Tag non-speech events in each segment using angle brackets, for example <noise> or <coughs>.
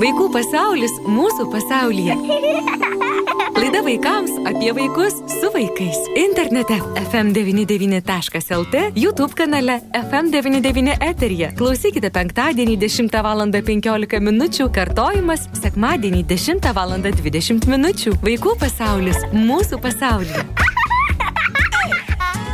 Vaikų pasaulis mūsų pasaulyje. <laughs> Laida vaikams apie vaikus su vaikais. Internete FM99.lt, YouTube kanale FM99 eterija. Klausykite penktadienį 10 val. 15 min. kartojimas, sekmadienį 10 val. 20 min. Vaikų pasaulis mūsų pasaulyje. <laughs>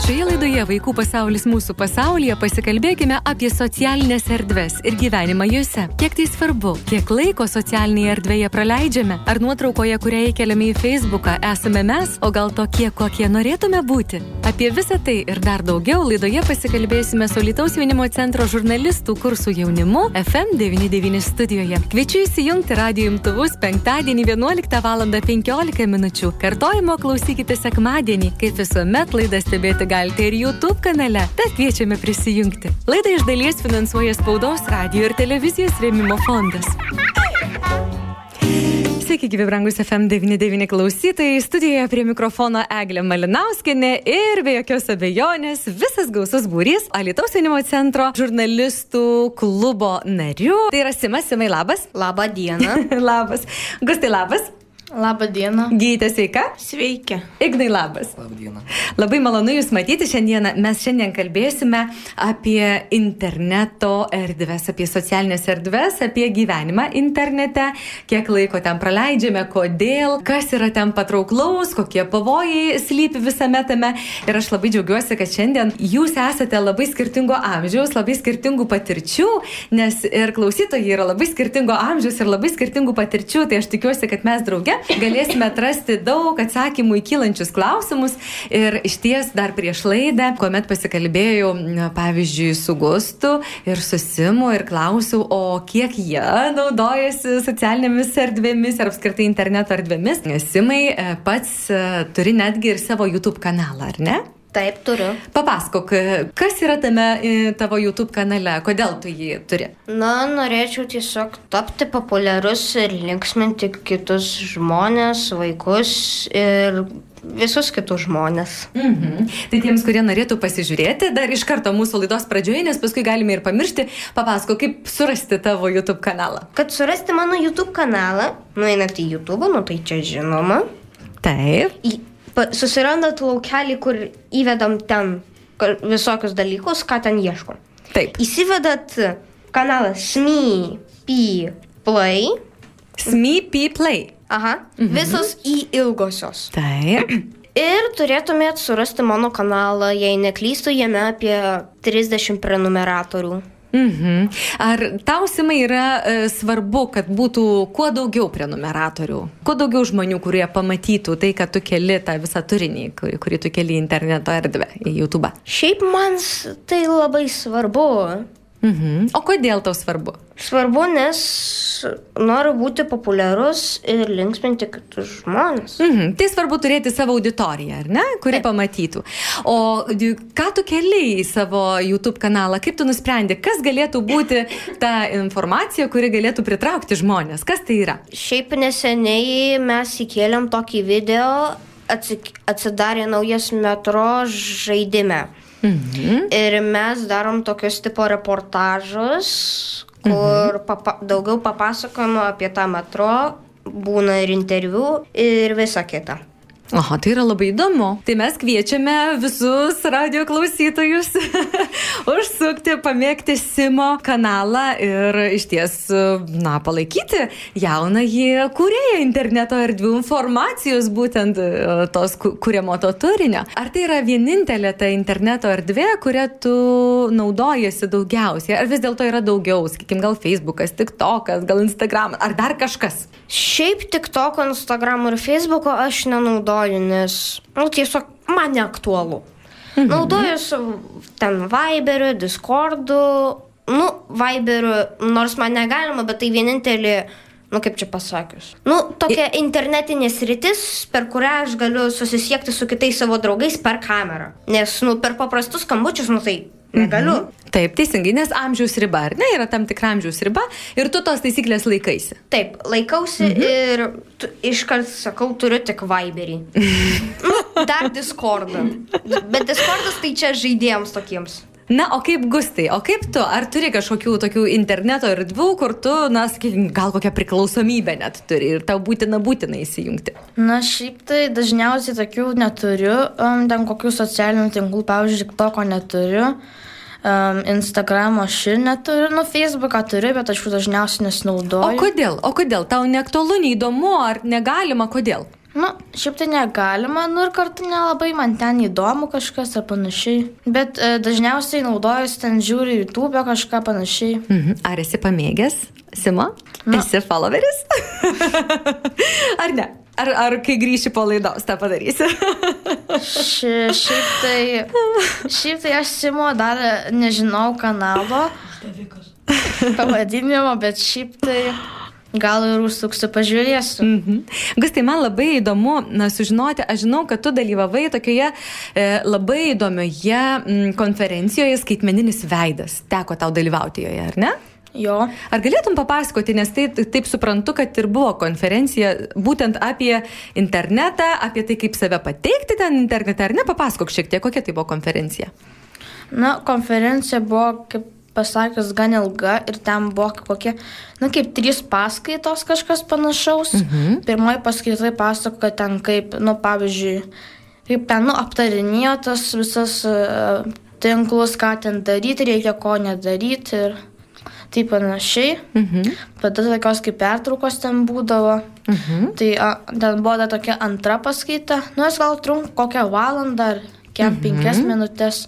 Šioje laidoje Vaikų pasaulis mūsų pasaulyje pasikalbėkime apie socialinės erdves ir gyvenimą juose. Kiek tai svarbu, kiek laiko socialinėje erdvėje praleidžiame, ar nuotraukoje, kurią įkeliame į Facebooką, esame mes, o gal tokie, kokie norėtume būti. Apie visą tai ir dar daugiau laidoje pasikalbėsime su Lietuvos jaunimo centro žurnalistų kursų jaunimu FM99 studijoje. Kviečiu įsijungti radio imtuvus penktadienį 11 val. 15 min. Kartojimo klausykite sekmadienį, kaip visuomet laidą stebėti galite galite ir YouTube kanale, tad kviečiame prisijungti. Laidą iš dalies finansuoja spaudos, radio ir televizijos rėmimo fondas. Sveiki, gyvi brangus FM99 klausytojai. Studijoje prie mikrofono Eglė Malinauskinė ir be jokios abejonės visas gausus būrys Alitaus jaunimo centro žurnalistų klubo narių. Tai yra Simas, Simai, labas. Labą dieną. <laughs> labas. Gustai, labas. Labą dieną. Gydytė sveika? Sveiki. Ignai labas. Labą dieną. Labai malonu Jūs matyti šiandieną. Mes šiandien kalbėsime apie interneto erdves, apie socialinės erdves, apie gyvenimą internete, kiek laiko ten praleidžiame, kodėl, kas yra ten patrauklaus, kokie pavojai slypi visame tame. Ir aš labai džiaugiuosi, kad šiandien Jūs esate labai skirtingo amžiaus, labai skirtingų patirčių, nes ir klausytojai yra labai skirtingo amžiaus ir labai skirtingų patirčių. Tai aš tikiuosi, kad mes drauge galėsime atrasti daug atsakymų į kylančius klausimus. Ir iš ties dar prieš laidą, kuomet pasikalbėjau, pavyzdžiui, su Gustu ir su Simu ir klausiau, o kiek jie naudojasi socialinėmis erdvėmis ir apskritai interneto erdvėmis. Simai e, pats e, turi netgi ir savo YouTube kanalą, ar ne? Taip, turiu. Papasakok, kas yra tame e, tavo YouTube kanale, kodėl tu jį turi? Na, norėčiau tiesiog tapti populiarus ir linksminti kitus žmonės, vaikus ir visus kitus žmonės. Mhm. Tai tiems, kurie norėtų pasižiūrėti, dar iš karto mūsų laidos pradžioje, nes paskui galime ir pamiršti, papasako, kaip surasti tavo YouTube kanalą. Kad surasti mano YouTube kanalą, nueinat į YouTube, nu tai čia žinoma. Taip. Į, susirandat laukelį, kur įvedam ten visokius dalykus, ką ten ieškom. Taip. Įsivedat kanalą SME, P, Play. SMEP Play. Aha. Mhm. Visos į ilgosios. Taip. <clears throat> Ir turėtumėt surasti mano kanalą, jei neklystu, jame apie 30 prenumeratorių. Mhm. Ar tau, Simai, yra e, svarbu, kad būtų kuo daugiau prenumeratorių, kuo daugiau žmonių, kurie pamatytų tai, kad tu keli tą visą turinį, kurį, kurį tu keli interneto erdvę, į YouTube? Šiaip man tai labai svarbu. Mhm. O kodėl tau svarbu? Svarbu, nes noriu būti populiarus ir linksminti kitus žmonės. Mhm. Tai svarbu turėti savo auditoriją, ar ne, kuri pamatytų. O ką tu keli į savo YouTube kanalą, kaip tu nusprendė, kas galėtų būti ta informacija, kuri galėtų pritraukti žmonės, kas tai yra? Šiaip neseniai mes įkėlėm tokį video, atsidarė naujas metro žaidime. Mhm. Ir mes darom tokius tipo reportažus, kur papa, daugiau papasakojama apie tą metro, būna ir interviu ir visa kita. Aha, tai yra labai įdomu. Tai mes kviečiame visus radio klausytojus <laughs> užsukti, pamėgti Simo kanalą ir iš ties, na, palaikyti jaunąjį kūrėją interneto erdvių informacijos, būtent e, tos kuriamo to turinio. Ar tai yra vienintelė ta interneto erdvė, kurią tu naudojasi daugiausiai? Ar vis dėlto yra daugiau, sakykime, gal Facebookas, TikTokas, gal Instagram, ar dar kažkas? Šiaip tik toko, Instagram ir Facebooko aš nenaudoju, nes, nu, tiesiog man neaktualu. Mhm. Naudoju su ten Viberiu, Discordu, nu, Viberiu, nors man negalima, bet tai vienintelė, nu, kaip čia pasakius. Nu, tokia internetinė sritis, per kurią aš galiu susisiekti su kitais savo draugais per kamerą. Nes, nu, per paprastus skambučius, nu, tai negaliu. Mhm. Taip, teisingai, nes amžiaus riba, ar ne, yra tam tikra amžiaus riba ir tu tos taisyklės laikaisi. Taip, laikausi mhm. ir tu, iškart sakau, turiu tik Viberį. <laughs> nu, dar Discordą. Bet Discordas tai čia žaidėjams tokiems. Na, o kaip gustai, o kaip tu, ar turi kažkokių tokių interneto erdvių, kur tu, na, sakykime, gal kokią priklausomybę net turi ir tau būtina būtina įsijungti? Na, šiaip tai dažniausiai tokių neturiu, um, ten kokių socialinių tinklų, pavyzdžiui, to, ko neturiu. Um, Instagramo aš ir neturiu, nu, Facebooką turiu, bet aš jų dažniausiai nesinaudoju. O kodėl? O kodėl? Tau neaktualu, neįdomu, ar negalima, kodėl? Nu, šiaip tai negalima, nu ir kartu nelabai man ten įdomu kažkas ar panašiai. Bet e, dažniausiai naudojuosi ten žiūri YouTube kažką panašiai. Mhm. Ar esi pamėgęs, Simo? Na. Esi followeris? <laughs> ar ne? Ar, ar kai grįši po laidos tą padarysi? Ši, šiaip tai, šiaip tai aš Simo dar nežinau kanalo pavadinimo, bet šiaip tai gal ir užsuksiu, pažiūrėsiu. Mhm. Gustai, man labai įdomu na, sužinoti, aš žinau, kad tu dalyvavai tokioje e, labai įdomioje m, konferencijoje skaitmeninis veidas. Teko tau dalyvauti joje, ar ne? Jo. Ar galėtum papasakoti, nes tai taip suprantu, kad ir buvo konferencija būtent apie internetą, apie tai, kaip save pateikti ten internete, ar ne? Papasakok šiek tiek, kokia tai buvo konferencija. Na, konferencija buvo, kaip pasakius, gan ilga ir ten buvo kokie, na, kaip trys paskaitos kažkas panašaus. Mhm. Pirmoji paskaitai pasako, kad ten kaip, nu, pavyzdžiui, kaip ten, nu, aptarinėjo tas visas uh, tinklus, ką ten daryti, reikia ko nedaryti ir taip panašiai. Mhm. Tada tokios kaip pertraukos ten būdavo. Mhm. Tai a, ten buvo dar tokia antra paskaita, nu, jis gal trunk kokią valandą ar kiek mhm. penkias minutės.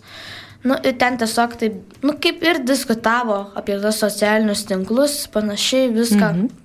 Nu, ir ten tiesiog taip, nu, kaip ir diskutavo apie tos socialinius tinklus, panašiai viską. Mhm.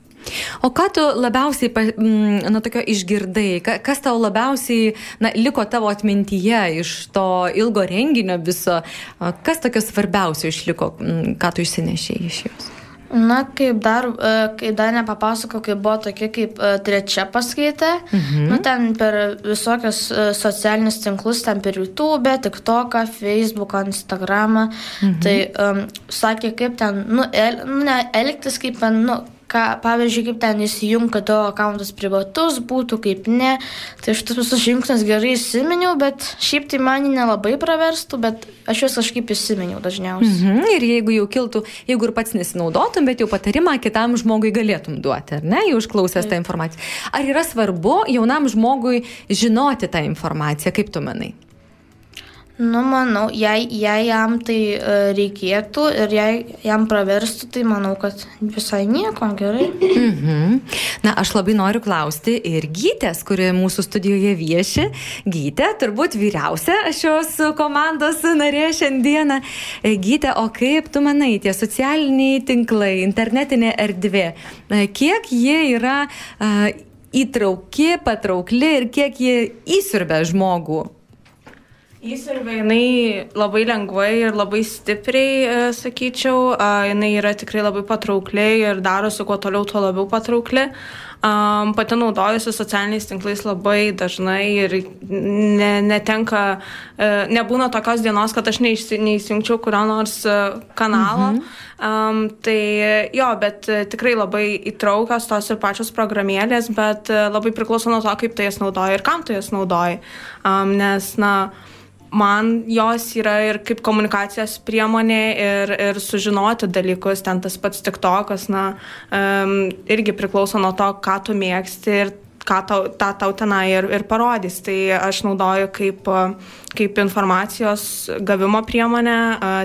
O ką tu labiausiai, mm, na, tokio išgirdai, Ka- kas tau labiausiai, na, liko tavo atmintyje iš to ilgo renginio viso, kas tokio svarbiausio išliko, mm, ką tu išsinešėjai iš jos? Na, kaip dar, e, kaip dar nepapasakau, kai buvo tokia kaip e, trečia paskaita, mhm. nu, ten per visokius e, socialinius tinklus, ten per YouTube, TikToką, Facebooką, Instagramą, mhm. tai um, sakė, kaip ten, nu, el, nu ne, elgtis kaip, ten, nu, ką, pavyzdžiui, kaip ten įsijungti, kad tavo akantas privatus būtų, kaip ne. Tai aš tas visus žingsnius gerai įsiminiau, bet šiaip tai man nelabai praverstų, bet aš juos kažkaip įsiminiau dažniausiai. Mhm. Ir jeigu jau kiltų, jeigu ir pats nesinaudotum, bet jau patarimą kitam žmogui galėtum duoti, ar ne, jau išklausęs tą informaciją. Ar yra svarbu jaunam žmogui žinoti tą informaciją, kaip tu manai? Nu, manau, jei, jei jam tai e, reikėtų ir jei jam praverstų, tai manau, kad visai nieko gerai. Mhm. Na, aš labai noriu klausti ir Gytės, kuri mūsų studijoje vieši. Gytė, turbūt vyriausia šios komandos narė šiandieną. E, Gytė, o kaip tu manai, tie socialiniai tinklai, internetinė erdvė, e, kiek jie yra įtrauki, patraukli ir kiek jie įsirbia žmogų? Įsirbė jinai labai lengvai ir labai stipriai, e, sakyčiau, jinai yra tikrai labai patraukli ir darosi kuo toliau, tuo labiau patraukli. Um, pati naudojusi socialiniais tinklais labai dažnai ir ne, netenka, e, nebūna tokios dienos, kad aš neįsi- neįsijungčiau kurio nors e, kanalo. Mhm. Um, tai jo, bet tikrai labai įtraukios tos ir pačios programėlės, bet e, labai priklauso nuo to, kaip tu jas naudoji ir kam tu jas naudoji. Um, nes, na, man jos yra ir kaip komunikacijos priemonė ir, ir sužinoti dalykus, ten tas pats tiktokas, na, um, irgi priklauso nuo to, ką tu mėgsti ir ką tau, tą tau tenai ir, ir parodys. Tai aš naudoju kaip, kaip informacijos gavimo priemonę,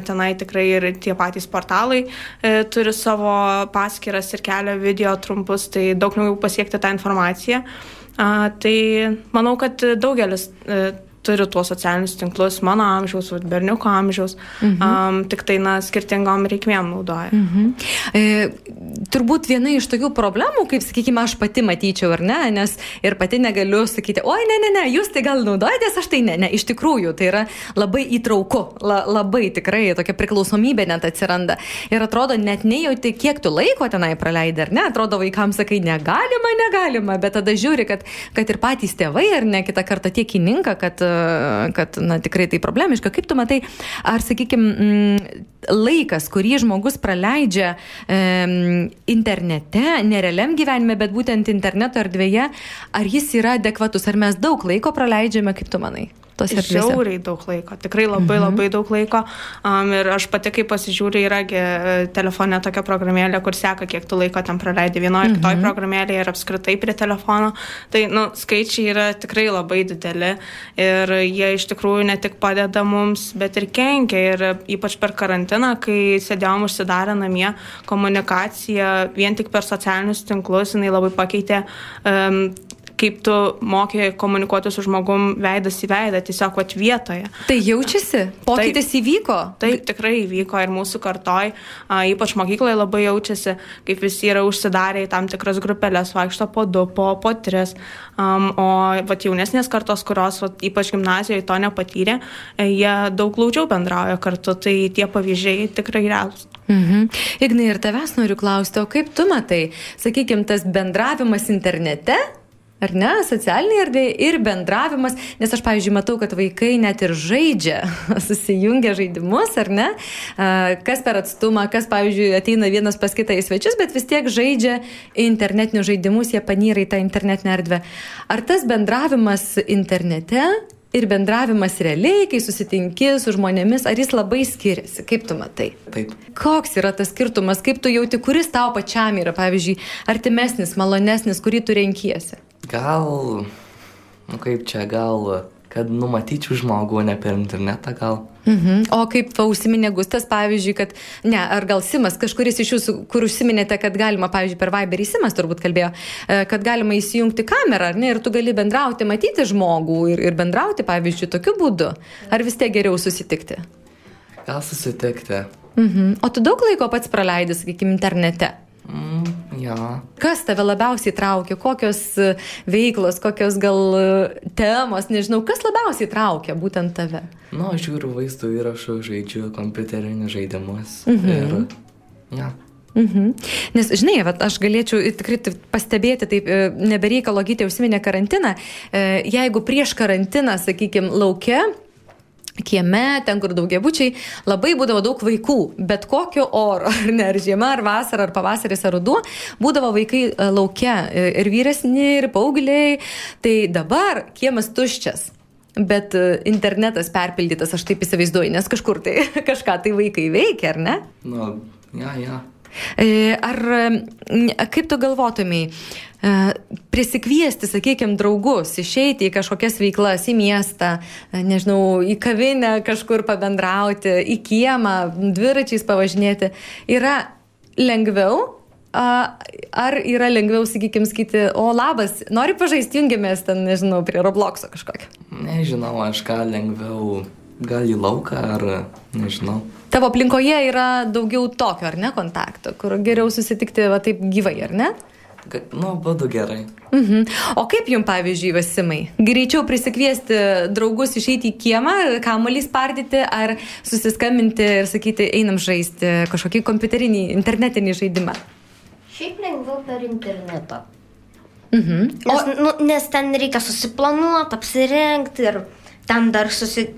tenai tikrai ir tie patys portalai uh, turi savo paskiras ir kelia video trumpus, tai daug lengviau pasiekti tą informaciją. Tai manau, kad daugelis uh, turi tuos socialinius tinklus mano amžiaus, berniuko amžiaus, mhm. um, tik tai, na, skirtingom reikmėm naudoja. Mhm. E, turbūt viena iš tokių problemų, kaip, sakykime, aš pati matyčiau, ar ne, nes ir pati negaliu sakyti, oi, ne, ne, ne, jūs tai gal naudojatės, aš tai ne, ne, iš tikrųjų, tai yra labai įtrauku, la, labai tikrai tokia priklausomybė net atsiranda. Ir atrodo, net nejauti, kiek tu laiko tenai praleidai, ar ne, atrodo, vaikams sakai, negalima, negalima, bet tada žiūri, kad, kad ir patys tėvai, ar ne, kitą kartą tiek įninka, kad, kad, na, tikrai tai problemiška. Kaip tu matai, ar, sakykime, laikas, kurį žmogus praleidžia e, internete, nerealiam gyvenime, bet būtent interneto erdvėje, ar jis yra adekvatus, ar mes daug laiko praleidžiame, kaip tu manai? Tos erdvėse? Žiauriai daug laiko, tikrai labai mhm. labai daug laiko. Um, ir aš pati, kai pasižiūriu, yragi e, telefone tokia programėlė, kur seka, kiek tu laiko ten praleidai vienoje ar kitoje mhm. programėlėje ir apskritai prie telefono. Tai, nu, skaičiai yra tikrai labai dideli ir jie iš tikrųjų ne tik padeda mums, bet ir kenkia. Ir ypač per karantiną, kai sėdėjom užsidarę namie, komunikacija vien tik per socialinius tinklus, jinai labai pakeitė um, kaip tu moki komunikuoti su žmogum veidas į veidą, tiesiog vat vietoje. Tai jaučiasi, pokytis taip, įvyko. Taip, tikrai įvyko ir mūsų kartoj, a, ypač mokykloje labai jaučiasi, kaip visi yra užsidarę į tam tikras grupelės, vaikšto po du, po, po tris. Um, o vat, jaunesnės kartos, kurios vat, ypač gimnazijoje to nepatyrė, e, jie daug glaudžiau bendrauja kartu, tai tie pavyzdžiai tikrai realūs. Mhm. Ignai, ir tavęs noriu klausti, o kaip tu matai, sakykime, tas bendravimas internete Ar ne, socialinė erdvė ir bendravimas, nes aš, pavyzdžiui, matau, kad vaikai net ir žaidžia, <laughs> susijungia žaidimus, ar ne, kas per atstumą, kas, pavyzdžiui, ateina vienas pas kitą į svečius, bet vis tiek žaidžia internetinius žaidimus, jie panyra į tą internetinę erdvę. Ar tas bendravimas internete ir bendravimas realiai, kai susitinki su žmonėmis, ar jis labai skiriasi? Kaip tu matai? Taip. Koks yra tas skirtumas, kaip tu jauti, kuris tau pačiam yra, pavyzdžiui, artimesnis, malonesnis, kurį tu renkiesi? Gal, nu kaip čia, gal, kad numatyčiau žmogų, ne per internetą gal. Mhm. O kaip užsiminė Gustas, pavyzdžiui, kad, ne, ar gal Simas, kažkuris iš jūsų, kur užsiminėte, kad galima, pavyzdžiui, per Viberį Simas turbūt kalbėjo, e, kad galima įsijungti kamerą, ar ne, ir tu gali bendrauti, matyti žmogų ir, ir bendrauti, pavyzdžiui, tokiu būdu. Ar vis tiek geriau susitikti? Gal susitikti. Mhm. O tu daug laiko pats praleidai, sakykime, internete? Ja. Kas tave labiausiai traukia, kokios e, veiklos, kokios gal e, temos, nežinau, kas labiausiai traukia būtent tave? Nu, aš žiūriu vaizdo įrašų, žaidžiu kompiuterinius žaidimus. Mhm. Ir, ja. Mhm. Nes, žinai, vat, aš galėčiau tikrai pastebėti, taip e, nebereikalo gyti užsiminė karantiną, jeigu prieš karantiną, sakykime, laukia kieme, ten kur daugiabučiai, labai būdavo daug vaikų, bet kokio oro, <laughs> ar ne, ar žiema, ar vasara, ar pavasaris, ar ruduo, būdavo vaikai e, laukia e, ir vyresni, ir paaugliai, tai dabar kiemas tuščias. Bet e, internetas perpildytas, aš taip įsivaizduoju, nes kažkur tai <laughs> kažką tai vaikai veikia, ar ne? Nu, ja, ja. Ar kaip tu galvotumai, E, prisikviesti, sakykime, draugus, išeiti į kažkokias veiklas, į miestą, e, nežinau, į kavinę kažkur pabendrauti, į kiemą, dviračiais pavažinėti, yra lengviau Ar yra lengviau, sakykime, skaiti, o labas, nori pažaisti, jungiamės ten, nežinau, prie Robloxo kažkokio? Nežinau, aš ką lengviau, gal į lauką ar nežinau. Tavo aplinkoje yra daugiau tokio, ar ne, kontakto, kur geriau susitikti va taip gyvai, ar ne? Nu, būtų gerai. Mhm. O kaip jums, pavyzdžiui, Vasimai? Greičiau prisikviesti draugus išeiti į kiemą, kamuolį spardyti, ar susiskambinti ir sakyti, einam žaisti kažkokį kompiuterinį, internetinį žaidimą? Šiaip lengviau per internetą. Mhm. O... Nes, nu, nes ten reikia susiplanuoti, apsirengti ir ten dar susi...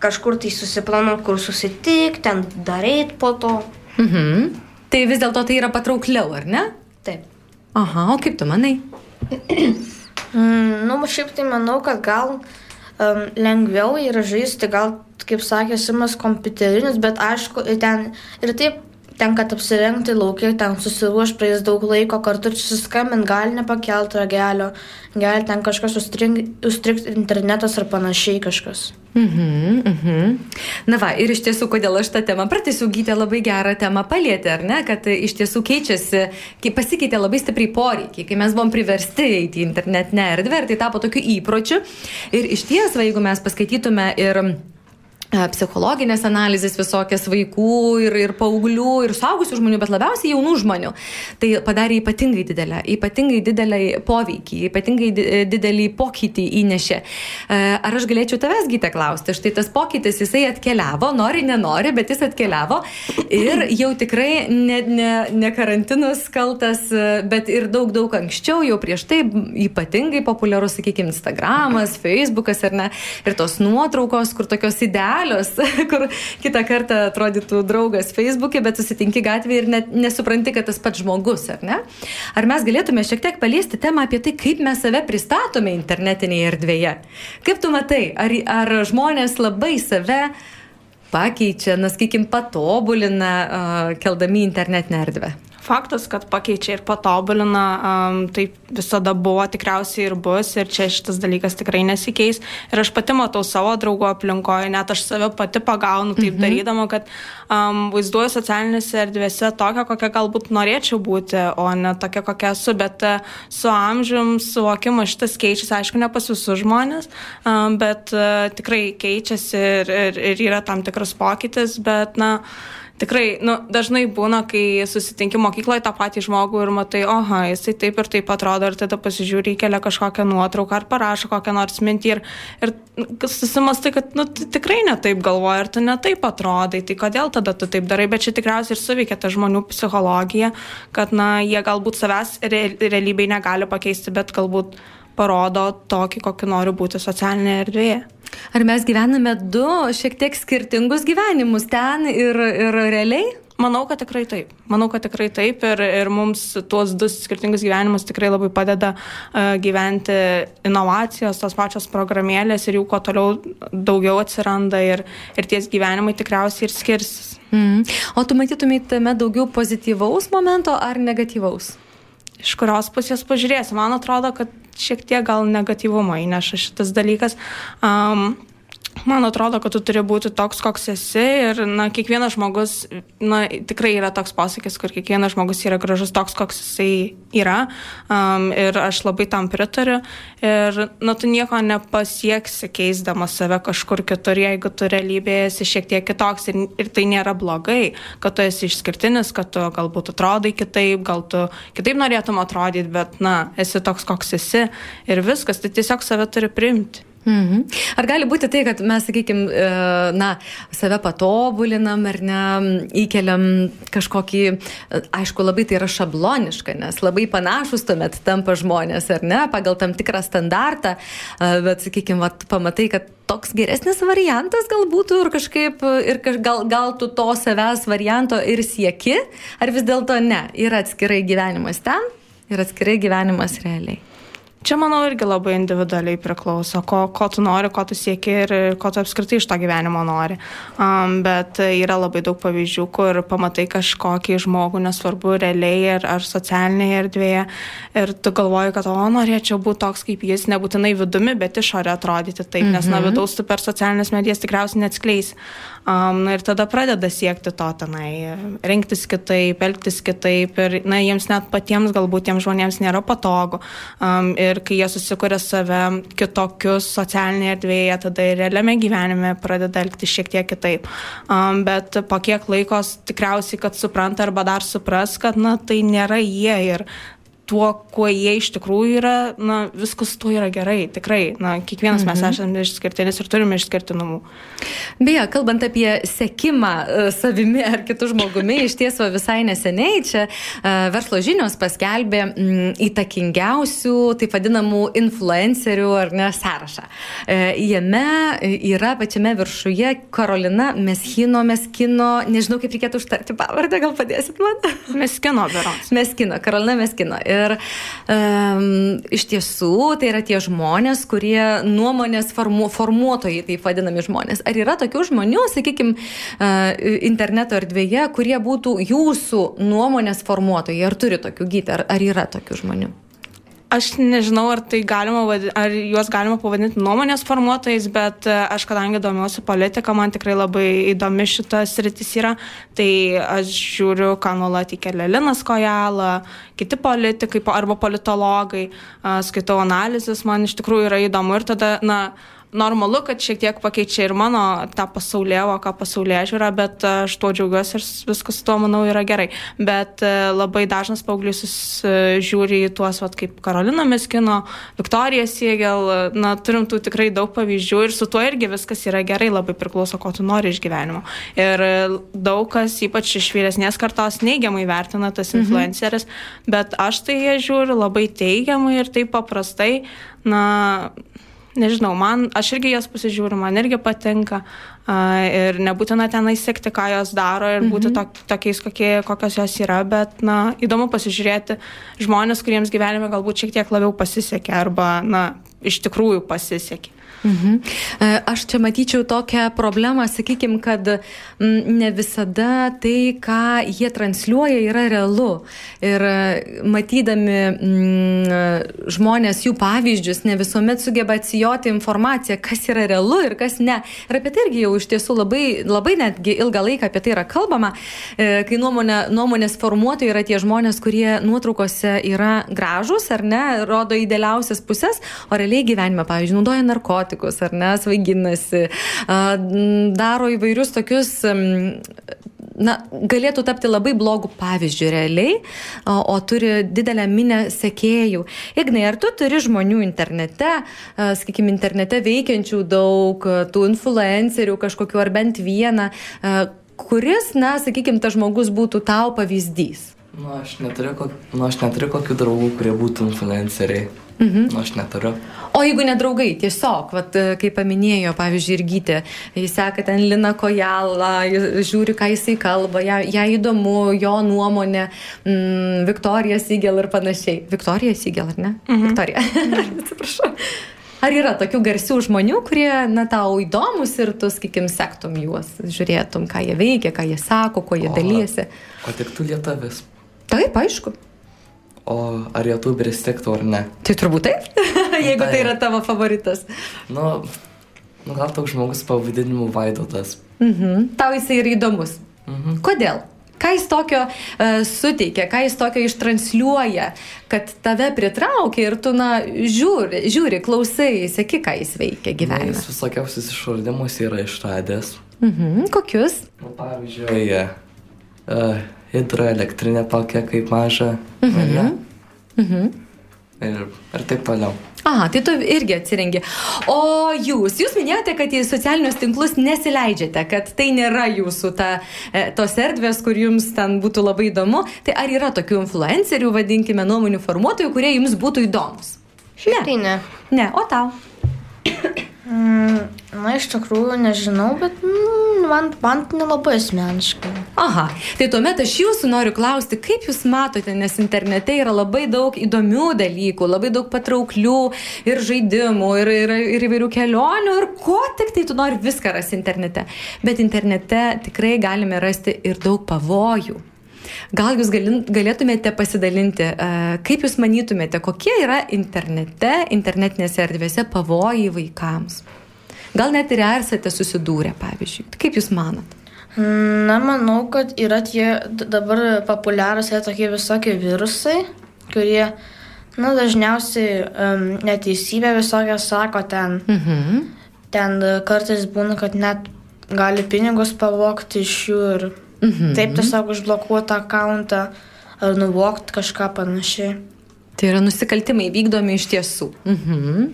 kažkur tai susiplanuoti, kur susitikti, ten daryti po to. Mhm. Tai vis dėlto tai yra patraukliau, ar ne? Taip. Aha, o kaip tu manai? mm, nu, šiaip tai manau, kad gal um, lengviau yra žaisti, gal, kaip sakė Simas, kompiuterinis, bet aišku, ten ir taip tenka apsirengti laukia, ten susiruoš praeis daug laiko, kartu susiskambint, gali nepakelti ragelio, gali ten kažkas užstrikti internetas ar panašiai kažkas. Mhm, mhm. Na va, ir iš tiesų, kodėl aš tą temą pratęsiu, gytė labai gerą temą palėtė, ar ne, kad iš tiesų keičiasi, pasikeitė labai stipriai poreikiai, kai mes buvom priversti eiti į internetinę erdvę ir tai tapo tokiu įpročiu. Ir iš ties, va, jeigu mes paskaitytume ir psichologinės analizės visokias vaikų ir, ir paauglių ir saugusių žmonių, bet labiausiai jaunų žmonių. Tai padarė ypatingai didelę, ypatingai didelį poveikį, ypatingai didelį pokytį įnešė. Ar aš galėčiau tavęs gytę klausti? Štai tas pokytis, jisai atkeliavo, nori, nenori, bet jis atkeliavo ir jau tikrai ne, ne, ne karantinus kaltas, bet ir daug, daug anksčiau, jau prieš tai ypatingai populiarus, sakykime, Instagramas, Facebookas ar ne, ir tos nuotraukos, kur tokios idealios galios, <laughs> kur kitą kartą atrodytų draugas Facebook'e, bet susitinki gatvėje ir net nesupranti, kad tas pats žmogus, ar ne? Ar mes galėtume šiek tiek paliesti temą apie tai, kaip mes save pristatome internetinėje erdvėje? Kaip tu matai, ar, ar žmonės labai save pakeičia, na, sakykim, patobulina, keldami internetinę erdvę? Faktas, kad pakeičia ir patobulina, um, taip visada buvo, tikriausiai ir bus, ir čia šitas dalykas tikrai nesikeis. Ir aš pati matau savo draugų aplinkoje, net aš save pati pagaunu taip mhm. darydama, kad um, vaizduoju socialinėse erdvėse tokią, kokią galbūt norėčiau būti, o ne tokia, kokia esu, bet uh, su amžium suvokimas šitas keičiasi, aišku, ne pas visus žmonės, um, bet uh, tikrai keičiasi ir, ir, ir yra tam tikras pokytis, bet, na, uh, tikrai, nu, dažnai būna, kai susitinki mokykloje tą patį žmogų ir matai, oha, jisai taip ir taip atrodo, ir tada pasižiūri, kelia kažkokią nuotrauką ar parašo kokią nors mintį ir, ir susimastai, kad, nu, tikrai netaip galvoja ir tu netaip atrodai, tai kodėl tada tu taip darai, bet čia tikriausiai ir suveikia ta žmonių psichologija, kad, na, jie galbūt savęs re, realybėj negali pakeisti, bet galbūt parodo tokį, kokį nori būti socialinėje erdvėje. Ar mes gyvename du šiek tiek skirtingus gyvenimus ten ir, ir realiai? Manau, kad tikrai taip. Manau, kad tikrai taip ir, ir mums tuos du skirtingus gyvenimus tikrai labai padeda uh, gyventi inovacijos, tos pačios programėlės ir jų kuo toliau daugiau atsiranda ir, ir ties gyvenimai tikriausiai ir skirsis. Mm. O tu matytumėte tame daugiau pozityvaus momento ar negatyvaus? Iš kurios pusės pažiūrėsi. Man atrodo, kad šiek tiek gal negatyvumo įneša šitas dalykas. Um, Man atrodo, kad tu turi būti toks, koks esi ir, na, kiekvienas žmogus, na, tikrai yra toks posakis, kur kiekvienas žmogus yra gražus toks, koks jisai yra. Um, ir aš labai tam pritariu. Ir, na, tu nieko nepasieksi keisdamas save kažkur kitur, jeigu tu realybėje esi šiek tiek kitoks ir, ir tai nėra blogai, kad tu esi išskirtinis, kad tu galbūt atrodai kitaip, gal tu kitaip norėtum atrodyti, bet, na, esi toks, koks esi. Ir viskas, tai tiesiog save turi priimti. Mhm. Ar gali būti tai, kad mes, sakykime, na, save patobulinam ar ne, įkeliam kažkokį, aišku, labai tai yra šabloniška, nes labai panašus tuomet tampa žmonės, ar ne, pagal tam tikrą standartą, bet, sakykime, pamatai, kad toks geresnis variantas gal būtų ir kažkaip, ir kaž, gal, gal tu to savęs varianto ir sieki, ar vis dėlto ne, yra atskirai gyvenimas ten ir atskirai gyvenimas realiai. Čia, manau, irgi labai individualiai priklauso, ko, ko tu nori, ko tu sieki ir ko tu apskritai iš to gyvenimo nori. Um, bet yra labai daug pavyzdžių, kur pamatai kažkokį žmogų, nesvarbu, realiai ar, ar socialinėje erdvėje, ir tu galvoji, kad, o, norėčiau būti toks kaip jis, nebūtinai vidumi, bet išorė atrodyti taip, nes, mm -hmm. na, vidaus tu per socialinės medijas tikriausiai neatskleis. Um, ir tada pradeda siekti to tenai, rinktis kitaip, elgtis kitaip, ir, na, jiems net patiems galbūt tiems žmonėms nėra patogu. Um, ir kai jie susikuria save kitokius socialinėje erdvėje, tada ir realiame gyvenime pradeda elgti šiek tiek kitaip. Um, bet po kiek laikos tikriausiai, kad supranta arba dar supras, kad na, tai nėra jie ir tuo, kuo jie iš tikrųjų yra, na, viskas tuo yra gerai, tikrai, na, kiekvienas mhm. mes esame išskirtinis ir turime išskirtinumų. Beje, kalbant apie sekimą uh, savimi ar kitų žmogumi, iš tiesų visai neseniai čia uh, verslo žinios paskelbė mm, įtakingiausių, taip vadinamų influencerių ar ne sąrašą. Uh, jame yra pačiame viršuje Karolina Meskino, Meskino, nežinau kaip reikėtų užtarti pavardę, gal padėsit man? Meskino, beros. Meskino, Karolina Meskino. Ir Ir um, iš tiesų tai yra tie žmonės, kurie nuomonės formu, formuotojai, taip vadinami žmonės. Ar yra tokių žmonių, sakykime, uh, interneto erdvėje, kurie būtų jūsų nuomonės formuotojai? Ar turi tokių gyti, ar, ar yra tokių žmonių? Aš nežinau, ar, tai galima, ar juos galima pavadinti nuomonės formuotojais, bet e, aš kadangi domiuosi politiką, man tikrai labai įdomi šitas rytis yra, tai aš žiūriu, ką nuolat įkelia Linas Kojala, kiti politikai arba politologai, skaitau analizės, man iš tikrųjų yra įdomu ir tada, na, normalu, kad šiek tiek pakeičia ir mano tą pasaulėvoką, pasaulė žiūrą, bet aš tuo džiaugiuosi ir viskas su tuo, manau, yra gerai. Bet e, labai dažnas paauglys žiūri į tuos, vat, kaip Karolina Meskino, Viktorija Siegel, na, turim tų tikrai daug pavyzdžių ir su tuo irgi viskas yra gerai, labai priklauso, ko tu nori iš gyvenimo. Ir e, daug kas, ypač iš vyresnės kartos, neigiamai vertina tas mhm. influenceris, mhm. bet aš tai žiūriu labai teigiamai ir taip paprastai, na, nežinau, man, aš irgi jas pasižiūriu, man irgi patinka ir nebūtina tenai sekti, ką jos daro ir būti to, tokiais, kokie, kokios jos yra, bet, na, įdomu pasižiūrėti žmonės, kuriems gyvenime galbūt šiek tiek labiau pasisekė arba, na, iš tikrųjų pasisekė. Mhm. Aš čia matyčiau tokią problemą, sakykime, kad ne visada tai, ką jie transliuoja, yra realu. Ir matydami m, žmonės jų pavyzdžius, ne visuomet sugeba atsijoti informaciją, kas yra realu ir kas ne. Ir apie tai irgi jau iš tiesų labai, labai netgi ilgą laiką apie tai yra kalbama, e, kai nuomonė, nuomonės formuotojai yra tie žmonės, kurie nuotraukose yra gražus ar ne, rodo idealiausias pusės, o realiai gyvenime, pavyzdžiui, naudoja narkotikus ar ne, svaiginasi, daro įvairius tokius na, galėtų tapti labai blogų pavyzdžių realiai, o, o turi didelę minę sekėjų. Ignai, ar tu turi žmonių internete, sakykime, internete veikiančių daug, tų influencerių kažkokiu ar bent vieną, kuris, na, sakykime, tas žmogus būtų tau pavyzdys? Nu, aš neturiu, nu, aš neturiu kokių draugų, kurie būtų influenceriai. Mhm. Nu, aš neturiu. O jeigu nedraugai, tiesiog, vat, kaip paminėjo, pavyzdžiui, ir gytė, jis seka ten Lina Kojalą, žiūri, ką jisai kalba, ją, ją įdomu, jo nuomonė, mm, Viktorija Sigel ir panašiai. Viktorija Sigel, ar ne? Mhm. Viktorija. <laughs> Atsiprašau. Ar yra tokių garsių žmonių, kurie, na, tau įdomus ir tu, sakykim, sektum juos, žiūrėtum, ką jie veikia, ką jie sako, kuo jie o, dalysi? O tik tu lietuvis. Taip, aišku. O ar YouTuberis tiktų ar ne? Tai turbūt taip, <laughs> jeigu tai, yra tavo favoritas. Nu, nu gal toks žmogus pavadinimu Vaidotas. Mhm. Tau jisai yra įdomus. Mhm. Kodėl? Ką jis tokio uh, suteikia, ką jis tokio ištransliuoja, kad tave pritraukia ir tu, na, žiūri, žiūri klausai, sėki, ką jis veikia gyvenime. Na, jis visokiausius išradimus yra išradęs. Mhm. Kokius? Nu, pavyzdžiui, uh, hidroelektrinė tokia kaip maža. Mhm. Mhm. Ir, ir taip toliau. Aha, tai tu irgi atsirengi. O jūs, jūs minėjote, kad į socialinius tinklus nesileidžiate, kad tai nėra jūsų ta, e, tos erdvės, kur jums ten būtų labai įdomu. Tai ar yra tokių influencerių, vadinkime, nuomonių formuotojų, kurie jums būtų įdomus? Šiaip tai ne. Ne, o tau? <coughs> Mm, na, iš tikrųjų nežinau, bet mm, man, man nelabai asmeniškai. Aha, tai tuomet aš jūsų noriu klausti, kaip jūs matote, nes internete yra labai daug įdomių dalykų, labai daug patrauklių ir žaidimų, ir, ir, ir įvairių kelionių, ir ko tik tai tu nori viską rasti internete. Bet internete tikrai galime rasti ir daug pavojų. Gal jūs galėtumėte pasidalinti, kaip jūs manytumėte, kokie yra internete, internetinėse erdvėse pavojai vaikams? Gal net ir esate susidūrę, pavyzdžiui. Kaip jūs manot? Na, manau, kad yra tie dabar populiarūs yra tokie visokie virusai, kurie, na, dažniausiai um, neteisybę visokią sako ten. Mhm. Ten kartais būna, kad net gali pinigus pavokti iš jų ir Mhm. Taip tiesiog užblokuoti akantą ar nuvokti kažką panašiai. Tai yra nusikaltimai vykdomi iš tiesų. Mhm.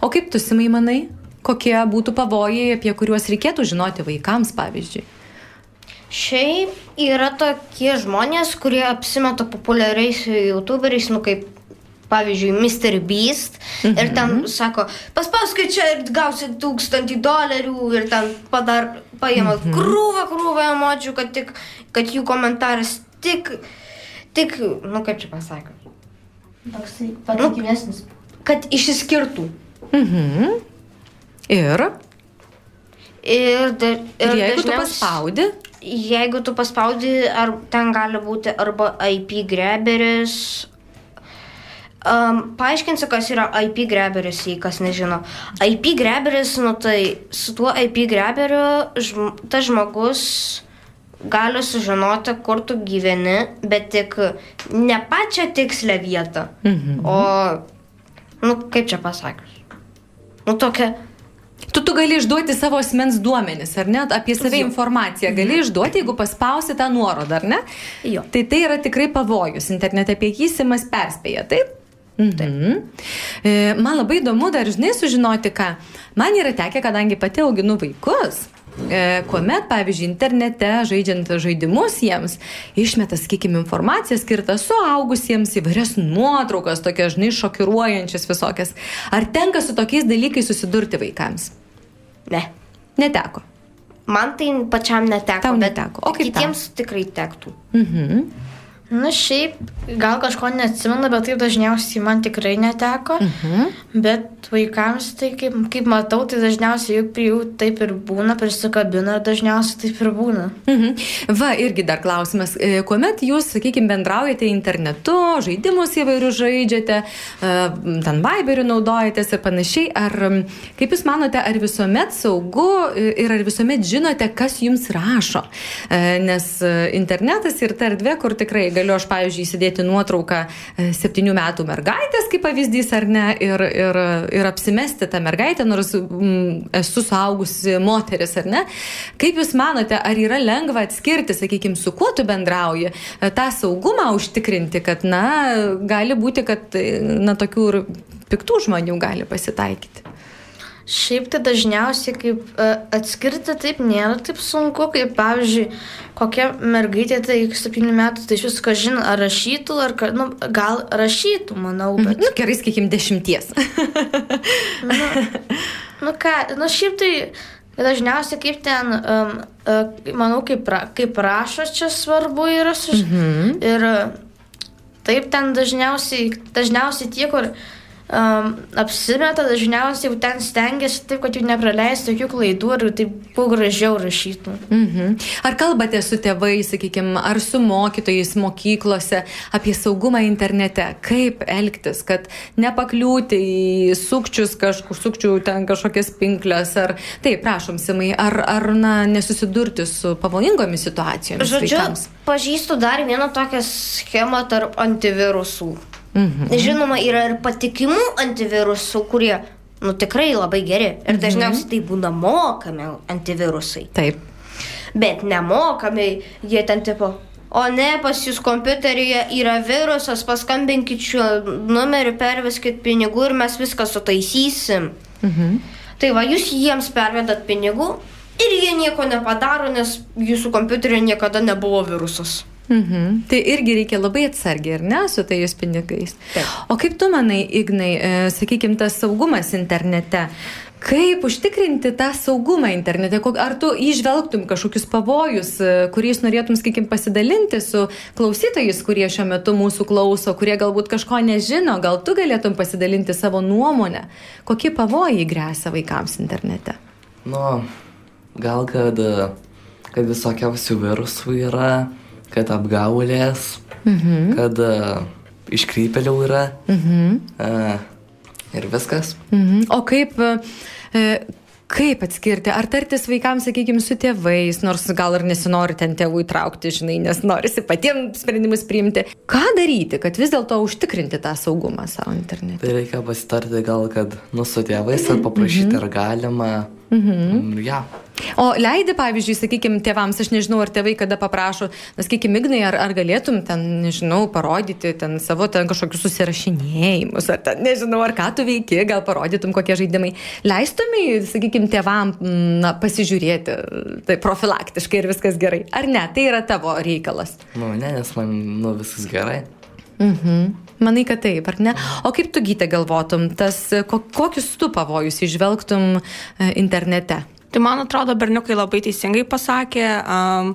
O kaip tu simai manai, kokie būtų pavojai, apie kuriuos reikėtų žinoti vaikams, pavyzdžiui? Šiaip yra tokie žmonės, kurie apsimeta populiariais youtuberiais, nu kaip pavyzdžiui, Mr. Beast mhm. ir ten sako, paspauskit čia ir gausit tūkstantį dolerių ir ten padar, paima mhm. krūvą, krūvą emocijų, kad, tik, kad jų komentaras tik, tik, nu kaip čia pasakė. Toksai patikimesnis. Nu, kad išsiskirtų. Mhm. Ir? Ir, da, ir, ir jeigu tu paspaudi? Jeigu tu paspaudi, ar ten gali būti arba IP greberis, Um, paaiškinsiu, kas yra IP greberis, jei kas nežino. IP greberis, nu tai su tuo IP greberiu žm tas žmogus gali sužinoti, kur tu gyveni, bet tik ne pačią tikslę vietą. Mhm. O, nu kaip čia pasakius. Nu tokia. Tu, tu gali išduoti savo asmens duomenis, ar ne? Apie save informaciją gali išduoti, jeigu paspausi tą nuorodą, ar ne? Jo. Tai tai yra tikrai pavojus. Internete apie jį simas perspėja, taip? Mhm. E, man labai įdomu dar žinai sužinoti, ką. Man yra tekę, kadangi pati auginu vaikus, e, kuomet, pavyzdžiui, internete žaidžiant žaidimus jiems išmeta, sakykime, informaciją skirtą suaugusiems, įvairias nuotraukas, tokias, žinai, šokiruojančias visokias. Ar tenka su tokiais dalykais susidurti vaikams? Ne. Neteko. Man tai pačiam neteko. Tau neteko. O kaip kitiems tikrai tektų. Mhm. Na šiaip, gal kažko neatsimenu, bet taip dažniausiai man tikrai neteko. Mhm. Bet vaikams, tai kaip, kaip matau, tai dažniausiai juk prie jų taip ir būna, prisikabina ir dažniausiai taip ir būna. Mhm. Va, irgi dar klausimas. E, Kuomet jūs, sakykime, bendraujate internetu, žaidimus įvairius žaidžiate, e, ten Viberių naudojatės ir panašiai, ar kaip jūs manote, ar visuomet saugu ir ar visuomet žinote, kas jums rašo? E, Nes internetas ir ta erdvė, kur tikrai galiu aš, pavyzdžiui, įsidėti nuotrauką e, septynių metų mergaitės, kaip pavyzdys, ar ne, ir, ir, ir apsimesti tą mergaitę, nors mm, esu suaugusi moteris, ar ne. Kaip Jūs manote, ar yra lengva atskirti, sakykime, su kuo tu bendrauji, e, tą saugumą užtikrinti, kad, na, gali būti, kad, e, na, tokių ir piktų žmonių gali pasitaikyti. Šiaip tai dažniausiai kaip e, atskirti taip nėra taip sunku, kaip pavyzdžiui, kokia mergaitė tai iki 7 metų, tai iš visko žino, ar rašytų, ar nu, gal rašytų, manau, bet... Nu, gerai, sakykime, dešimties. Nu ką, nu šiaip tai dažniausiai kaip ten, um, uh, manau, kaip, ra, kaip rašo čia svarbu yra su... Mhm. Ir uh, taip ten dažniausiai, dažniausiai tie, kur um, apsimeta, dažniausiai jau ten stengiasi taip, kad jų nepraleistų jokių klaidų ir taip kuo gražiau rašytų. Mhm. Ar kalbate su tėvais, sakykime, ar su mokytojais mokyklose apie saugumą internete? Kaip elgtis, kad nepakliūti į sukčius kažkur, sukčių ten kažkokias pinklės, ar taip, prašom, Simai, ar, ar na, nesusidurti su pavojingomis situacijomis Žodžiu, vaikams? pažįstu dar vieną tokią schemą tarp antivirusų. Mhm. Žinoma, yra ir patikimų antivirusų, kurie, nu, tikrai labai geri. Ir Mhm. dažniausiai tai būna mokami antivirusai. Taip. Bet nemokami jie ten tipo. O ne, pas jūs kompiuteryje yra virusas, paskambinkit šiuo numeriu, perveskit pinigų ir mes viską sutaisysim. Mhm. Tai va, jūs jiems pervedat pinigų ir jie nieko nepadaro, nes jūsų kompiuteryje niekada nebuvo virusas. Mhm. Tai irgi reikia labai atsargiai, ar ne, su tais pinigais. Taip. O kaip tu manai, Ignai, e, sakykime, tas saugumas internete? Kaip užtikrinti tą saugumą internete? Ar tu išvelgtum kažkokius pavojus, e, kuriais norėtum, sakykime, pasidalinti su klausytojais, kurie šiuo metu mūsų klauso, kurie galbūt kažko nežino, gal tu galėtum pasidalinti savo nuomonę, kokie pavojai grėsia vaikams internete? Nu, gal kad, e, kad visokiausių virusų yra, kad apgaulės, mhm. kad uh, iškrypelių yra. Mhm. Uh, ir viskas. Mhm. O kaip, e, kaip atskirti, ar tartis vaikams, sakykime, su tėvais, nors gal ir nesinori ten tėvų įtraukti, žinai, nes norisi patiems sprendimus priimti. Ką daryti, kad vis dėlto užtikrinti tą saugumą savo internete? Tai reikia pasitarti gal, kad nu su tėvais ir paprašyti, ar galima. Mhm. Ja. O leidi, pavyzdžiui, sakykime, tėvams, aš nežinau, ar tėvai kada paprašo, na, sakykime, Ignai, ar, ar galėtum ten, nežinau, parodyti ten savo ten kažkokius susirašinėjimus, ar ten, nežinau, ar ką tu veiki, gal parodytum kokie žaidimai. Leistumai, sakykime, tėvam na, pasižiūrėti, tai profilaktiškai ir viskas gerai. Ar ne, tai yra tavo reikalas. Nu, ne, nes man, nu, viskas gerai. Mhm. Manai, kad taip, ar ne? O kaip tu gytė galvotum, tas, ko, kokius tu pavojus išvelgtum e, internete? Tai man atrodo, berniukai labai teisingai pasakė, um,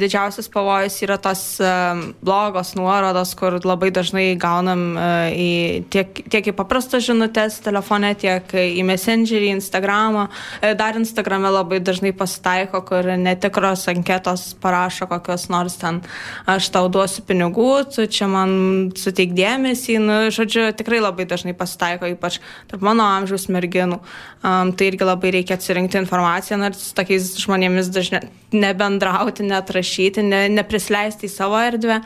didžiausias pavojus yra tos um, blogos nuorodos, kur labai dažnai gaunam uh, į, tiek, tiek į paprastas žinutės telefone, tiek į Messengerį, Instagramą. Dar Instagrame labai dažnai pasitaiko, kur netikros anketos parašo kokios nors ten, aš tau duosiu pinigų, tu čia man suteik dėmesį. Nu, žodžiu, tikrai labai dažnai pasitaiko, ypač tarp mano amžiaus merginų. Um, tai irgi labai reikia atsirinkti informaciją, nors su tokiais žmonėmis dažnai nebendrauti, net rašyti, ne, neprisleisti į savo erdvę.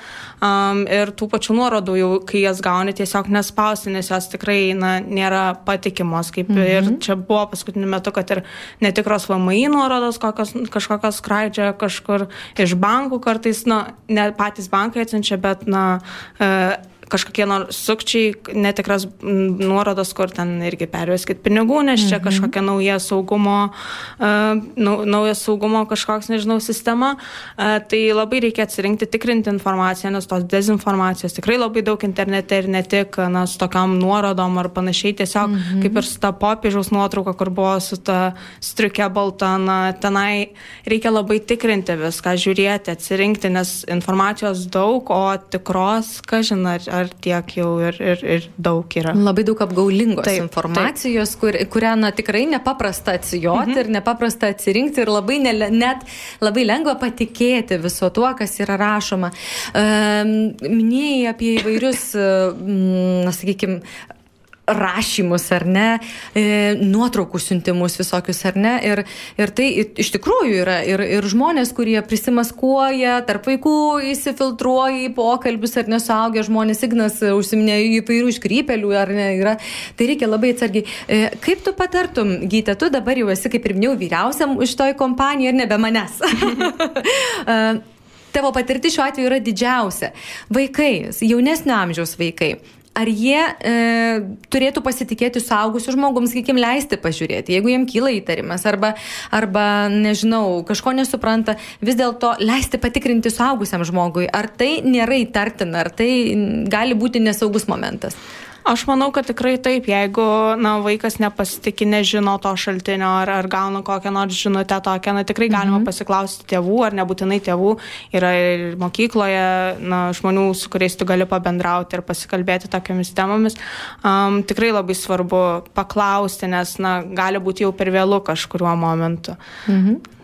Um, ir tų pačių nuorodų, jau, kai jas gauni, tiesiog nespausti, nes jos tikrai na, nėra patikimos. Kaip mhm. ir čia buvo paskutiniu metu, kad ir netikros VMI nuorodos, kokios, kažkokios skraidžia kažkur iš bankų kartais, na, ne patys bankai atsiunčia, bet, na, e, kažkokie sukčiai, netikras nuorodos, kur ten irgi perveskit pinigų, nes čia mhm. kažkokia nauja saugumo, uh, nauja saugumo kažkoks, nežinau, sistema. Uh, tai labai reikia atsirinkti, tikrinti informaciją, nes tos dezinformacijos tikrai labai daug internete ir ne tik, na, su tokiam nuorodom ar panašiai, tiesiog mhm. kaip ir su ta popiežiaus nuotrauka, kur buvo su ta striukė balta, na, tenai reikia labai tikrinti viską, žiūrėti, atsirinkti, nes informacijos daug, o tikros, ką žinai, ar, ar tiek jau ir, ir, ir daug yra. Labai daug apgaulingos taip, informacijos, taip. Kur, kurią na, tikrai nepaprasta atsijoti mhm. ir nepaprasta atsirinkti ir labai ne, net labai lengva patikėti viso tuo, kas yra rašoma. Um, minėjai apie įvairius, na, sakykime, rašymus ar ne, e, nuotraukų siuntimus visokius ar ne. Ir, ir tai iš tikrųjų yra ir, ir žmonės, kurie prisimaskuoja, tarp vaikų įsifiltruoja į pokalbius ar nesuaugę žmonės, Ignas užsiminė įvairių iškrypelių ar ne, yra. Tai reikia labai atsargiai. E, kaip tu patartum, Gyte, tu dabar jau esi, kaip ir minėjau, vyriausiam iš toj kompanijai ir nebe manęs. <laughs> E, tavo patirtis šiuo atveju yra didžiausia. Vaikai, jaunesnio amžiaus vaikai ar jie e, turėtų pasitikėti suaugusiu žmogum, sakykime, leisti pažiūrėti, jeigu jiem kyla įtarimas arba, arba nežinau, kažko nesupranta, vis dėlto leisti patikrinti suaugusiam žmogui, ar tai nėra įtartina, ar tai gali būti nesaugus momentas. Aš manau, kad tikrai taip, jeigu na, vaikas nepasitikė, nežino to šaltinio ar, ar gauna kokią nors žinutę tokią, na tikrai galima -hmm. pasiklausti tėvų ar nebūtinai tėvų. Yra ir mokykloje na, žmonių, su kuriais tu gali pabendrauti ir pasikalbėti tokiamis temomis. Um, tikrai labai svarbu paklausti, nes na, gali būti jau per vėlų kažkuriuo momentu. -hmm.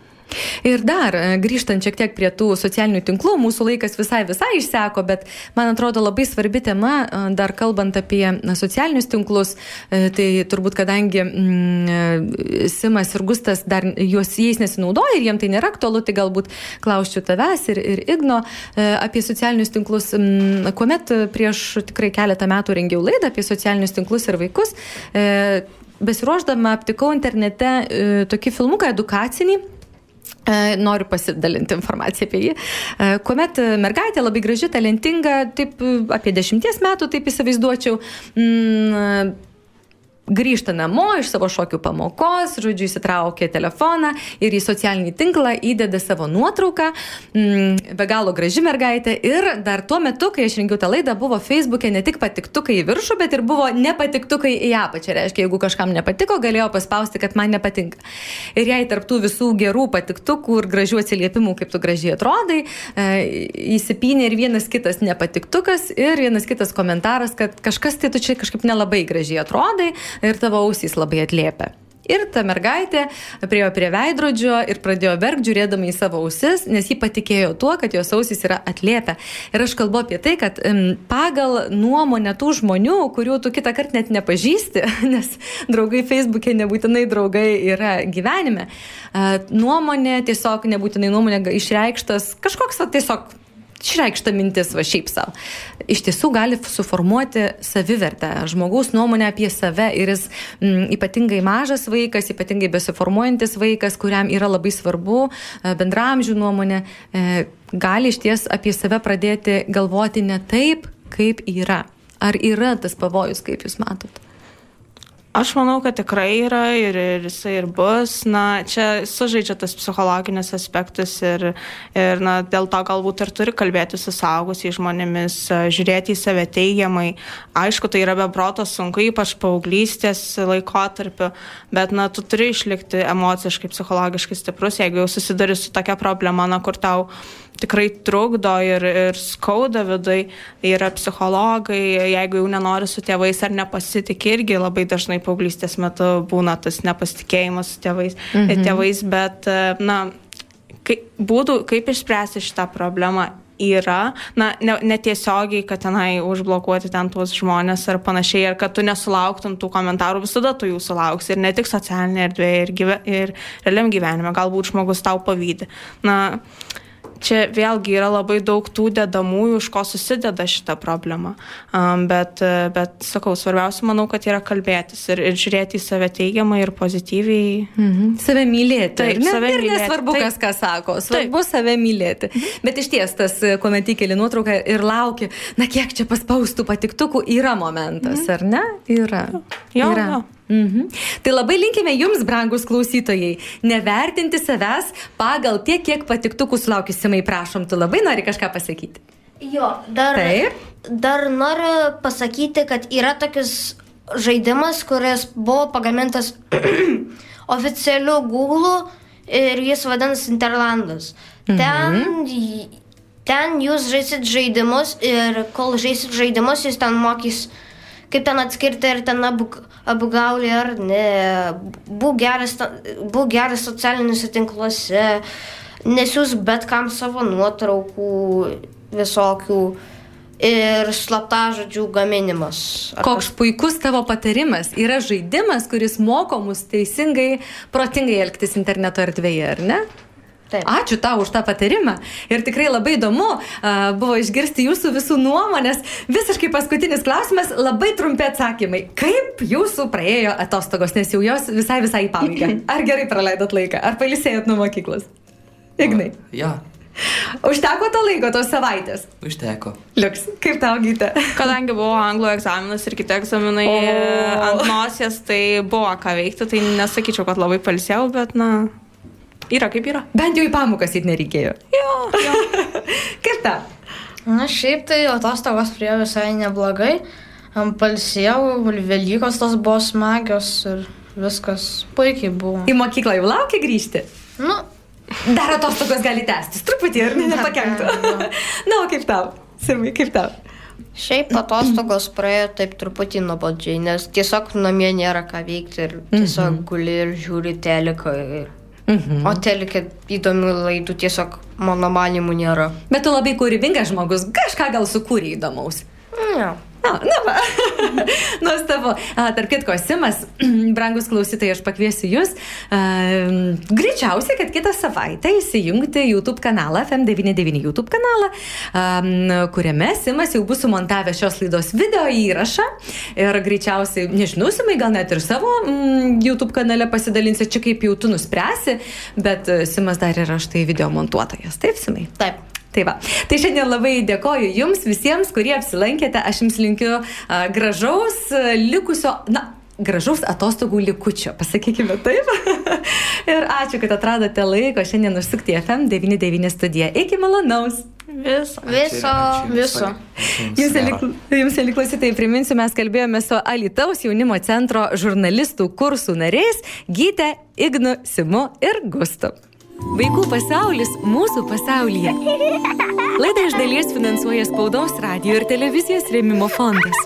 Ir dar, e, grįžtant šiek tiek prie tų socialinių tinklų, mūsų laikas visai visai išseko, bet man atrodo labai svarbi tema, e, dar kalbant apie socialinius tinklus, e, tai turbūt kadangi mm, Simas ir Gustas dar juos jais nesinaudoja ir jiem tai nėra aktualu, tai galbūt klausčiau tavęs ir, ir Igno apie socialinius tinklus, mm, kuomet prieš tikrai keletą metų rengiau laidą apie socialinius tinklus ir vaikus. Besiruoždama aptikau internete tokį filmuką edukacinį, E, noriu pasidalinti informaciją apie jį. E, kuomet mergaitė labai graži, talentinga, taip apie dešimties metų, taip įsivaizduočiau, mm, grįžta namo iš savo šokių pamokos, žodžiu, įsitraukia telefoną ir į socialinį tinklą įdeda savo nuotrauką, mm, be galo graži mergaitė ir dar tuo metu, kai aš rengiau tą laidą, buvo Facebook'e ne tik patiktukai į viršų, bet ir buvo nepatiktukai į apačią. Reiškia, jeigu kažkam nepatiko, galėjo paspausti, kad man nepatinka. Ir jei tarptų visų gerų patiktukų ir gražių atsiliepimų, kaip tu gražiai atrodai, e, įsipynė ir vienas kitas nepatiktukas ir vienas kitas komentaras, kad kažkas tai tu čia kažkaip nelabai gražiai atrodai, ir tavo ausys labai atliepia. Ir ta mergaitė priejo prie veidrodžio ir pradėjo verkti, žiūrėdama į savo ausis, nes ji patikėjo tuo, kad jos ausys yra atliepę. Ir aš kalbu apie tai, kad pagal nuomonę tų žmonių, kurių tu kitą kartą net nepažįsti, <laughs> nes draugai Facebook'e nebūtinai draugai yra gyvenime, nuomonė tiesiog nebūtinai nuomonė išreikštas kažkoks tiesiog išreikšta mintis va šiaip savo, iš tiesų gali suformuoti savivertę, žmogaus nuomonę apie save ir jis m, mm, ypatingai mažas vaikas, ypatingai besiformuojantis vaikas, kuriam yra labai svarbu e, bendramžių nuomonė, e, gali iš ties apie save pradėti galvoti ne taip, kaip yra. Ar yra tas pavojus, kaip jūs matote? Aš manau, kad tikrai yra ir, ir jisai ir bus. Na, čia sužaidžia tas psichologinis aspektas ir, ir na, dėl to galbūt ir turi kalbėti su saugusiais žmonėmis, žiūrėti į save teigiamai. Aišku, tai yra beproto sunku, ypač paauglystės laikotarpiu, bet na, tu turi išlikti emociškai, psichologiškai stiprus, jeigu jau susiduri su tokia problema, na, kur tau tikrai trukdo ir, ir skauda vidai, yra psichologai, jeigu jau nenori su tėvais ar nepasitikė, irgi labai dažnai paauglystės metu būna tas nepasitikėjimas su tėvais, mhm. tėvais bet, na, kaip, būdų, kaip išspręsti šitą problemą yra, na, netiesiogiai, ne kad tenai užblokuoti ten tuos žmonės ar panašiai, ar kad tu nesulauktum tų komentarų, visada tu jų sulauksi ir ne tik socialinėje erdvėje, ir, gyve, ir realiam gyvenime, galbūt žmogus tau pavydė. Na, čia vėlgi yra labai daug tų dedamųjų, iš ko susideda šita problema. Um, bet, bet, sakau, svarbiausia, manau, kad yra kalbėtis ir, ir žiūrėti į save teigiamai ir pozityviai. Mhm. Save mylėti. Taip, ne? save ir mylėti. nesvarbu, Taip. kas ką sako, svarbu Taip. save mylėti. Bet iš ties tas, kuomet įkeli nuotrauką ir lauki, na kiek čia paspaustų patiktukų, yra momentas, mhm. ar ne? Yra. Jo, yra. jo. Mhm. Tai labai linkime jums, brangus klausytojai, nevertinti savęs pagal tiek, kiek patiktukų sulaukisimai, prašom, tu labai nori kažką pasakyti. Jo, dar, Taip. dar noriu pasakyti, kad yra tokis žaidimas, kuris buvo pagamintas <clears throat> oficialiu Google ir jis vadinasi Interlandas. Ten, j- ten jūs žaisit žaidimus ir kol žaisit žaidimus, jūs ten mokys, kaip ten atskirti, ar ten abu, abu gauli ar ne. Būk geras, būk geras socialiniuose tinkluose, nesiūs bet kam savo nuotraukų visokių ir slaptažodžių gaminimas. Ar Koks puikus tavo patarimas. Yra žaidimas, kuris moko mus teisingai, protingai elgtis interneto erdvėje, ar ne? Taip. Ačiū tau už tą patarimą. Ir tikrai labai įdomu a, buvo išgirsti jūsų visų nuomonės. Visiškai paskutinis klausimas, labai trumpi atsakymai. Kaip jūsų praėjo atostogos, nes jau jos visai visai į pabaigą? <laughs> Ar gerai praleidot laiką? Ar palisėjot nuo mokyklos? Ignai. Jo, Užteko to laiko, tos savaitės. užteko. Liuks, kaip tau gyta? Kadangi buvo anglų egzaminas ir kiti egzaminai O. ant nosies, tai buvo ką veikti, tai nesakyčiau, kad labai palsiau, bet, na, yra kaip yra. Bent jau į pamokas įt nereikėjo. Jo, jo. <laughs> Kaip tau? Na šiaip tai atostogos prie visai neblogai. Palsėjau, Velykos tos buvo smagios ir viskas puikiai buvo. Į mokyklą jau laukia grįžti? Nu, Dar atostogos gali tęstis, truputį ir ne, <laughs> nepakenktų. <laughs> Na, o kaip tau? Simai, kaip tau? Šiaip atostogos praėjo taip truputį nuobodžiai, nes tiesiog namie nėra ką veikti ir tiesiog guli ir žiūri teleką. Ir... Mhm. O telekė įdomių laidų tiesiog mano manimų nėra. Bet tu labai kūrybingas žmogus, kažką gal sukūrė įdomaus. Ne. Na, na va. <laughs> Nuostabu. A, Tarp kitko, Simas, <clears throat> brangus klausytojai, aš pakviesiu Jūs. A, greičiausiai, kad kitą savaitę įsijungti YouTube kanalą, FM99 YouTube kanalą, a, kuriame Simas jau bus sumontavęs šios laidos video įrašą. Ir greičiausiai, nežinau, Simai gal net ir savo mm, YouTube kanale pasidalinsi, čia kaip jau tu nuspręsi, bet e, Simas dar yra štai video montuotojas. Taip, Simai? Taip. Tai va. Tai šiandien labai dėkoju Jums visiems, kurie apsilankėte. Aš Jums linkiu a, gražaus a, likusio, na, gražaus atostogų likučio, pasakykime taip. <laughs> ir ačiū, kad atradote laiko šiandien užsukti į FM99 studiją. Iki malonaus. Viso. Viso. viso. Jums eliklausytai, priminsiu, mes kalbėjome su Alitaus jaunimo centro žurnalistų kursų nariais Gyte, Ignu, Simu ir Gustu. Vaikų pasaulis mūsų pasaulyje. Laidą iš dalies finansuoja spaudos radio ir televizijos rėmimo fondas.